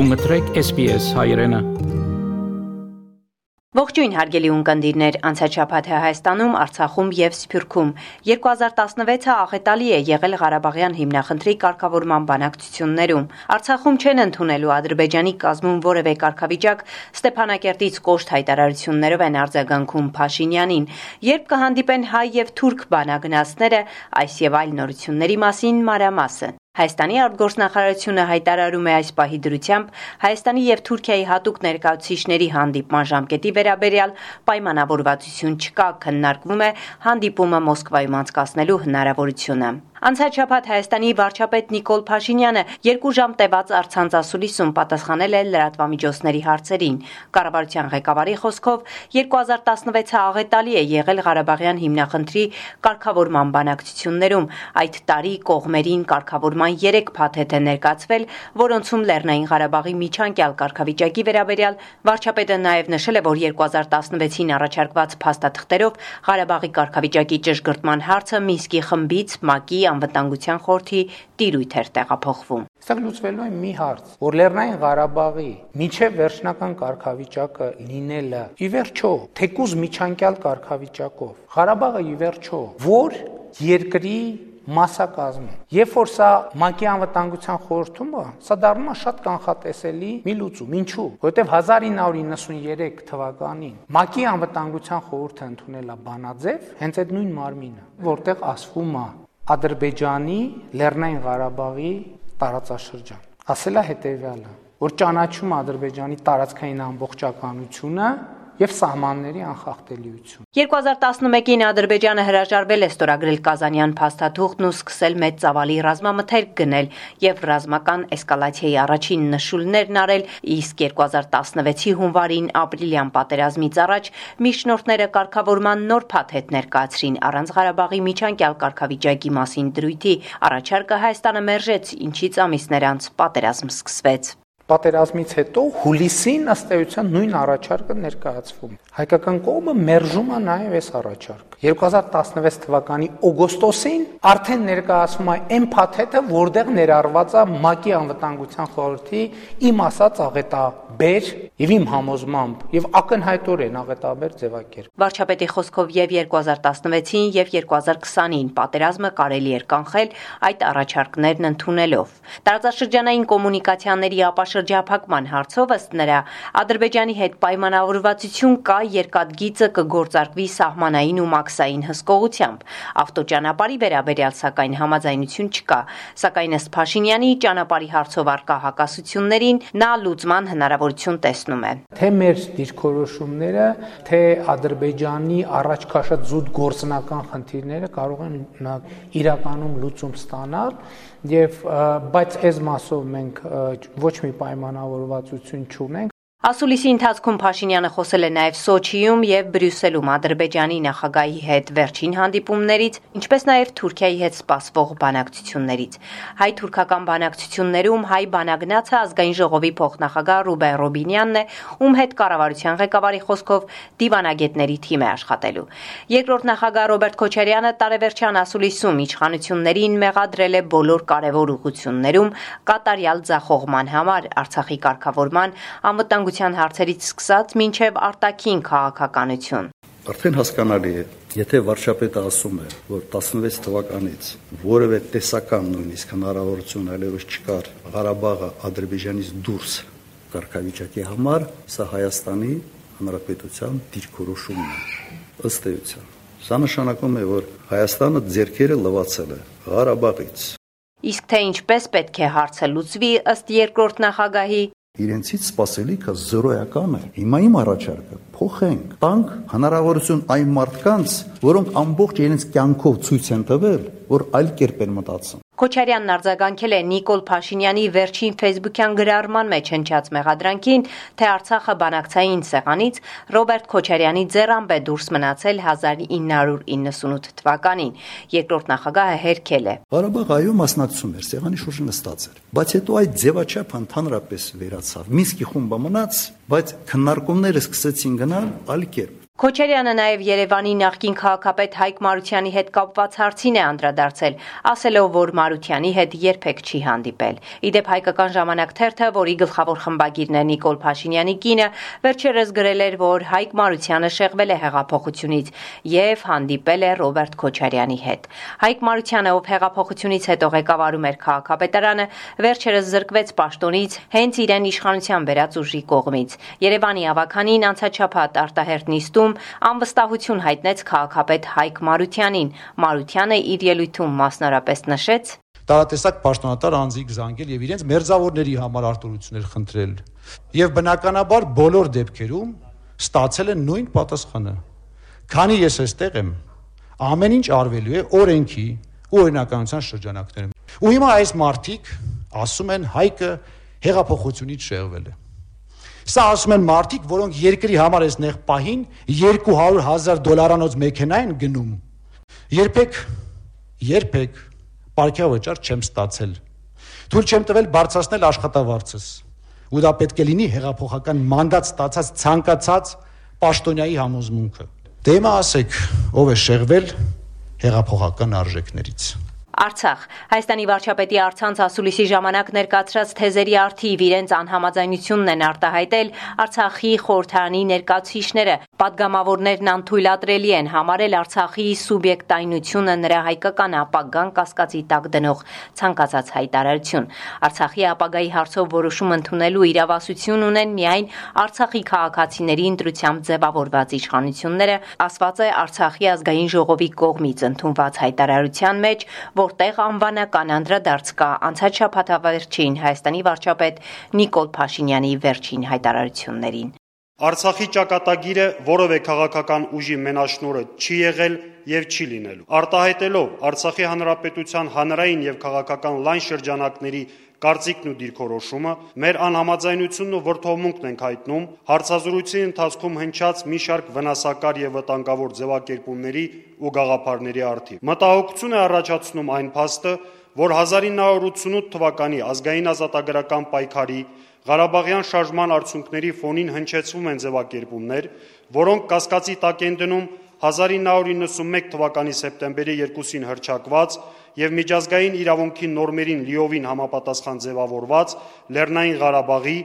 Դու մտրեք SPS հայրենը Ողջույն հարգելի ունկնդիրներ, անցած շաբաթը Հայաստանում, Արցախում եւ Սփյուռքում 2016-ը աղետալի է եղել Ղարաբաղյան հիմնախնդրի կարգավորման բանակցություններում։ Արցախում չեն ընդունելու Ադրբեջանի կազմում որևէ կարգավիճակ Ստեփանակերտից կոշտ հայտարարություններով են արձագանքում Փաշինյանին։ Երբ կհանդիպեն հայ եւ թուրք բանագնացները, այս եւ այլ նորությունների մասին մանրամասը։ Հայաստանի արտգործնախարարությունը հայտարարում է այս պահի դրությամբ Հայաստանի եւ Թուրքիայի հատուկ ներկայացուցիչների հանդիպման ժամկետի վերաբերյալ պայմանավորվածություն չկա, քննարկվում է հանդիպումը Մոսկվայում անցկացնելու հնարավորությունը։ Անցած շաբաթ Հայաստանի վարչապետ Նիկոլ Փաշինյանը երկու ժամ տևած արցանցասուլիսում պատասխանել է լրատվամիջոցների հարցերին։ Կառավարության ղեկավարի խոսքով 2016-ը աղետալի է եղել Ղարաբաղյան հիմնախնդրի կարգավորման բանակցություններում։ Այդ տարի կողմերին կարգավորման 3 փաթեթ է ներկայացվել, որոնցում Լեռնային Ղարաբաղի միջանկյալ կարգավիճակի վերաբերյալ վարչապետը նաև նշել է, որ 2016-ին առաջարկված փաստաթղթերով Ղարաբաղի կարգավիճակի ճշգրտման հարցը Մինսկի խմբից ՄԱԿ-ի անվտանգության խորհրդի տիրույթ էր տեղափոխվում։ Այստեղ լուծվելու է մի հարց, որ Լեռնային Ղարաբաղի միջև վերջնական կարգավիճակը լինելը ի վերջո թեկուզ միջանկյալ կարգավիճակով Ղարաբաղը ի վերջո որ երկրի մասակազմում։ Երբ որ սա ՄԱԿ-ի անվտանգության խորհրդում է, սա դառնում է շատ կանխատեսելի մի լուծում։ Ինչու՞։ Որովհետև 1993 թվականին ՄԱԿ-ի անվտանգության խորհուրդը ընդունել է բանաձև, հենց այդ նույն մարմինը, որտեղ ասվում է Ադրբեջանի Լեռնային Ղարաբաղի տարածաշրջան։ Ասելա հետեւյալը, որ ճանաչում Ադրբեջանի տարածքային ամբողջականությունը եւ սահմանների անխախտելիություն։ 2011-ին Ադրբեջանը հրաժարվել է ստորագրել Կազանյան փաստաթուղթն ու սկսել մեծ ծավալի ռազմամթերք գնել եւ ռազմական էսկալացիայի առաջին նշույլներն արել, իսկ 2016-ի հունվարին ապրիլյան պատերազմից առաջ միջնորդները կարգավորման նոր փաթեթ ներկայացրին առանց Ղարաբաղի միջանկյալ կարգավիճակի մասին դրույթի։ Առաջարկը Հայաստանը մերժեց, ինչից ամիսներ անց պատերազմ սկսվեց պատերազմից հետո հուլիսին ըստ էության նույն առաջարկը ներկայացվում։ Հայկական կողմը մերժում է նաև այս առաջարկը։ 2016 թվականի օգոստոսին արդեն ներկայացվում է այն փաթեթը, որտեղ ներառված է ՄԱԿ-ի անվտանգության խորհրդի իմ ասած աղետաբեր եւ իմ համոզմամբ եւ ակնհայտորեն աղետաբեր ձևակերպ։ Վարչապետի խոսքով եւ 2016-ին եւ 2020-ին պատերազմը կարելի էր կանխել այդ առաջարկներն ընդունելով։ Տարածաշրջանային կոմունիկացիաների ապաշ շրջափակման հարցով ըստ նրա Ադրբեջանի հետ պայմանավորվածություն կա երկաթգիծը կգործարկվի սահմանային ու մաքսային հսկողությամբ։ Ավտոճանապարհի վերաբերյալ սակայն համաձայնություն չկա, սակայն ըստ Փաշինյանի ճանապարհի հարցով արկա հակասություններին նա լուծման հնարավորություն տեսնում է։ Թե մեր դիրքորոշումները, թե Ադրբեջանի առաջ քաշած զուտ գործնական խնդիրները կարող են իրականում լուծում ստանալ եւ բայց այս մասով մենք ոչ մի պայմանավորվածություն չունենք Ասուլիսի ընթացքում Փաշինյանը խոսել է նաև Սոչիում եւ Բրյուսելում Ադրբեջանի նախագահի հետ վերջին հանդիպումներից, ինչպես նաև Թուրքիայի հետ սպասվող բանակցություններից։ Հայ-թուրքական բանակցություններում հայ բանագնացը ազգային ժողովի փոխնախագահ Ռուբեն Ռոբինյանն է, ում հետ կառավարության ղեկավարի խոսքով դիվանագետների թիմ է աշխատելու։ Երկրորդ նախագահ Ռոբերտ Քոչարյանը տարեվերջյան Ասուլիսում իշխանություններին մեղադրել է բոլոր կարևոր ուղություններում կատարյալ ձախողման համար Արցախի կարգավորման անվտանգ անվտանգության հարցերից սկսած մինչև արտաքին քաղաքականություն։ Արդեն հասկանալի է, եթե վարչապետը ասում է, որ 16 թվականից որևէ տեսական նույնիսկ հնարավորություն այլևս չկար Ղարաբաղը Ադրբեջանից դուրս կարգավիճակի համար, սա Հայաստանի Հանրապետության դիրքորոշումն է ըստ էության։ Սա նշանակում է, որ Հայաստանը ձերքերը լվացել է Ղարաբաղից։ Իսկ թե ինչպես պետք է հարցը լուծվի ըստ երկրորդ նախագահի Իրենցից սпасելիքը զրոյական է։ Հիմա իմ առաջարկը. Փոխենք։ Տանք հնարավորություն այն մարդկանց, որոնք ամբողջ իրենց կյանքով ցույց են տվել, որ այլ կերպ են մտածում։ Քոչարյանն արձագանքել է Նիկոլ Փաշինյանի վերջին Facebook-յան գրառման մեջ հնչած մեղադրանքին, թե Արցախը բանակցային սեղանից Ռոբերտ Քոչարյանի ձեռամբ է դուրս մնացել 1998 թվականին։ Երկրորդ նախագահը հերքել է։ Ղարաբաղ այո մասնակցում էր, սեղանի շուրջը նստած էր, բայց հետո այդ ձևաչափը ընդհանրապես վերացավ։ Մինսկի խումբը մնաց, բայց քննարկումները սկսեցին գնալ այլ կերպ։ Քոչարյանը նաև Երևանի նախկին քաղաքապետ Հայկ Մարությանի հետ կապված հարցին է անդրադարձել, ասելով, որ Մարությանի հետ երբեք չի հանդիպել։ Իդեպ հայկական ժամանակ թերթը, որի գլխավոր խմբագիրն է Նիկոլ Փաշինյանի կինը, վերջերս գրել էր, որ Հայկ Մարությանը շեղվել է հեղափոխությունից եւ հանդիպել է Ռոբերտ Քոչարյանի հետ։ Հայկ Մարությանը, ով հեղափոխությունից հետո ղեկավարում էր քաղաքապետարանը, վերջերս զրկվեց պաշտոնից հենց իրեն իշխանության վերած ուժի կողմից։ Երևանի ավականին անցաչափած արտահերտ նիստում ոլորտում անվստահություն հայտնեց քաղաքապետ Հայկ Մարությանին։ Մարությանը իր ելույթում մասնարարպես նշեց. տարատեսակ պաշտոնատար անձիկ զանգել եւ իրենց մերձավորների համար արտոնություններ խնդրել։ Եվ բնականաբար բոլոր դեպքերում ստացել են նույն պատասխանը։ Քանի ես այստեղ եմ, ամեն ինչ արվելու է օրենքի ու օրինականության շրջանակներում։ Ու հիմա այս մարտիկ ասում են հայկը հեղափոխությունից շեղվել է։ Սա ասում են մարդիկ, որոնք երկրի համար այս նեղ պահին 200.000 դոլարանոց մեքենա են գնում։ Երբեք երբեք ապարքյավճար չեմ ստացել։ Թույլ չեմ տվել բարձրացնել աշխատավարձս։ Ու դա պետք է լինի հեղափոխական մանդատ ստացած ցանկացած պաշտոնյայի համոզմունքը։ Դե հիմա ասեք, ով է շեղվել հեղափոխական արժեքներից։ Արցախ. Հայաստանի վարչապետի արցանց ասուլիսի ժամանակ ներկայացրած թեզերի արդիվ իրենց անհամաձայնությունն են արտահայտել Արցախի խորհրդարանի ներկայացուցիչները։ Պատգամավորներն անթույլատրելի են համարել Արցախի սուբյեկտայնությունը նրա հայկական ապագան կասկածի տակ դնող ցանկացած հայտարարություն։ Արցախի ապագայի հարցով որոշում ընդունելու իրավասություն ունեն միայն Արցախի քաղաքացիների ընտրությամբ ձևավորված իշխանությունները, ասված է Արցախի ազգային ժողովի կողմից ընդունված հայտարարության մեջ, որտեղ անվանական անդրադարձ կա անցած շաբաթավերջին Հայաստանի վարչապետ Նիկոլ Փաշինյանի վերջին հայտարարություններին։ Արցախի ճակատագիրը որևէ քաղաքական ուժի մենաշնորը չի եղել եւ չի լինելու։ Արտահայտելով Արցախի հանրապետության հանրային եւ քաղաքական լայն շրջանակների կարծիքն ու դիրքորոշումը, մեր անհամաձայնությունն ու վրթովմունքն ենք հայտնում հարցազրույցի ընթացքում հնչած մի շարք վնասակար եւ վտանգավոր ձևակերպումների ու գաղափարների արդիվ։ Մտահոգություն է առաջացնում այն փաստը, որ 1988 թվականի ազգային ազատագրական պայքարի Ղարաբաղյան շարժման արդյունքների ֆոնին հնչեցվում են ձևակերպումներ, որոնք կասկածի տակ են դնում 1991 թվականի սեպտեմբերի 2-ին հրճակված եւ միջազգային իրավունքի նորմերին լիովին համապատասխան ձևավորված Լեռնային Ղարաբաղի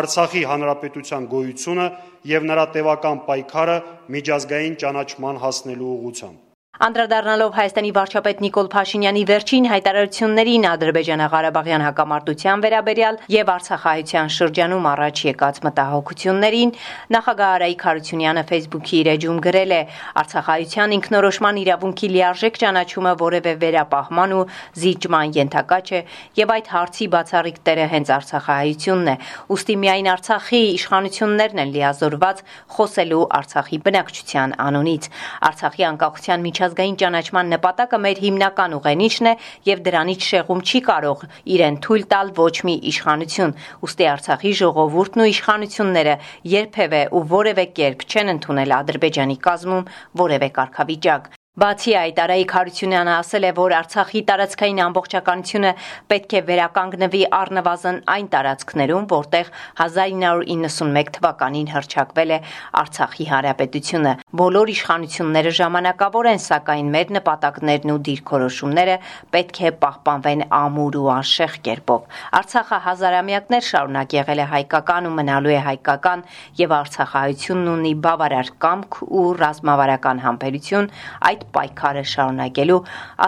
Արցախի հանրապետության գոյությունը եւ նրա տևական պայքարը միջազգային ճանաչման հասնելու ուղղությամբ Անդրադառնալով Հայաստանի վարչապետ Նիկոլ Փաշինյանի վերջին հայտարարություններին Ադրբեջանա-Ղարաբաղյան հակամարտության վերաբերյալ եւ Արցախահայության շրջանում առաջ եկած մտահոգություններին, նախագահ Արայիկ Հարությունյանը Facebook-ի իր էջում գրել է. Արցախահայության ինքնորոշման իրավունքի լիարժեք ճանաչումը որևէ վերապահման ու զիջման ենթակա չէ եւ այդ հարցի բացառիկ տերը հենց Արցախահայությունն է։ Ոստի միայն Արցախի իշխանություններն են լիազորված խոսելու Արցախի բնակչության անունից։ Արցախի անկախության միջազգային միջազգային ճանաչման նպատակը մեր հիմնական ուղենիշն է եւ դրանից շեղում չի կարող իրեն թույլ տալ ոչ մի իշխանություն։ Ոստի Արցախի ժողովուրդն ու իշխանությունները երբևէ ու որևէ կերպ չեն ընդունել Ադրբեջանի կազմում որևէ կարգավիճակ։ Բացի այդ, Արայիկ Հարությունյանը ասել է, որ Արցախի տարածքային ամբողջականությունը պետք է վերականգնվի առնվազն այն տարածքներում, որտեղ 1991 թվականին հրճակվել է Արցախի Հանրապետությունը։ Բոլոր իշխանությունները ժամանակավոր են, սակայն մեր նպատակներն ու դիրքորոշումները պետք է պահպանվեն ամուր ու անշեղ կերպով։ Արցախը հազարամյակներ շարունակ եղել է հայկական ու մնալու է հայկական, եւ Արցախահայությունն ունի բավարար կամք ու ռազմավարական համբերություն այդ պայքարը շարունակելու,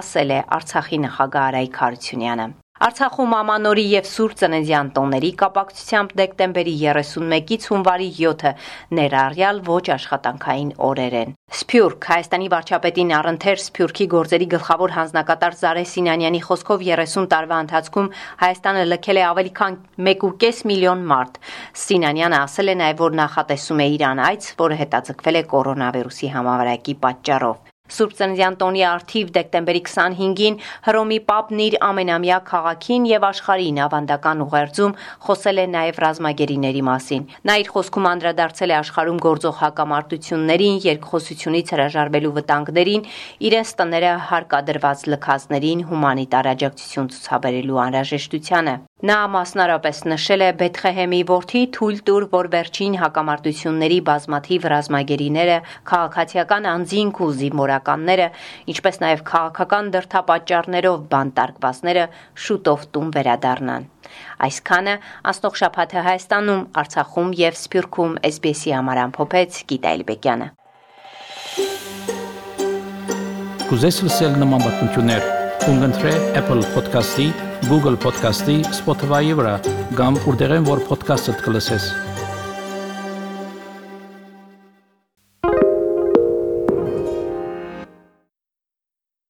ասել է Արցախի նախագահ Արայք Հարությունյանը։ Արցախում ամանորի եւ Սուրբ Ծննդյան տոների կապակցությամբ դեկտեմբերի 31-ից հունվարի 7-ը ներառյալ ոչ աշխատանքային օրեր են։ Սփյուռք Հայաստանի վարչապետին առընթեր Սփյուռքի գործերի գլխավոր հանձնակատար Զարե Սինանյանի խոսքով 30 տարվա ընթացքում Հայաստանը լքել է ավելի քան 1.5 միլիոն մարդ։ Սինանյանը ասել է նաև, որ նախատեսում է Իրան այց, որը հետաձգվել է կորոնավիրուսի համավարակի պատճառով։ Սուրբ Ծննդյան տոնի արթիվ դեկտեմբերի 25-ին Հռոմի Պապն իր ամենամյա քաղաքին եւ աշխարհին ավանդական ուղերձում խոսել է նաեւ ռազմագերիների մասին։ Նա իր խոսքում անդրադարձել է աշխարհում գործող հակամարտություններին, երկխոսությունից հրաժարվելու վտանգներին, իրենց տները հարկադրված լքածներին հումանիտար աջակցություն ցուցաբերելու անհրաժեշտությանը։ Նա մասնարարպես նշել է Բեթխեհեմի որդի թույլ տուր, որ վերջին հակամարտությունների բազմաթիվ ռազմագերիները, քաղաքացիական անձինք ու զինվորականները, ինչպես նաև քաղաքական դրդապատճառներով բանտարկվածները շուտով տուն վերադառնան։ Այսքանը անցնող շաբաթը Հայաստանում, Արցախում եւ Սփյուռքում SBS-ի համար ամփոփեց Գիտա Էլբեկյանը։ Կուզես լսել նման բանություններ, կընտրե Apple Podcast-ի, Google Podcast-ի, Spotify-ի վրա, կամ որտեղեն որ podcast-ը դուք լսես։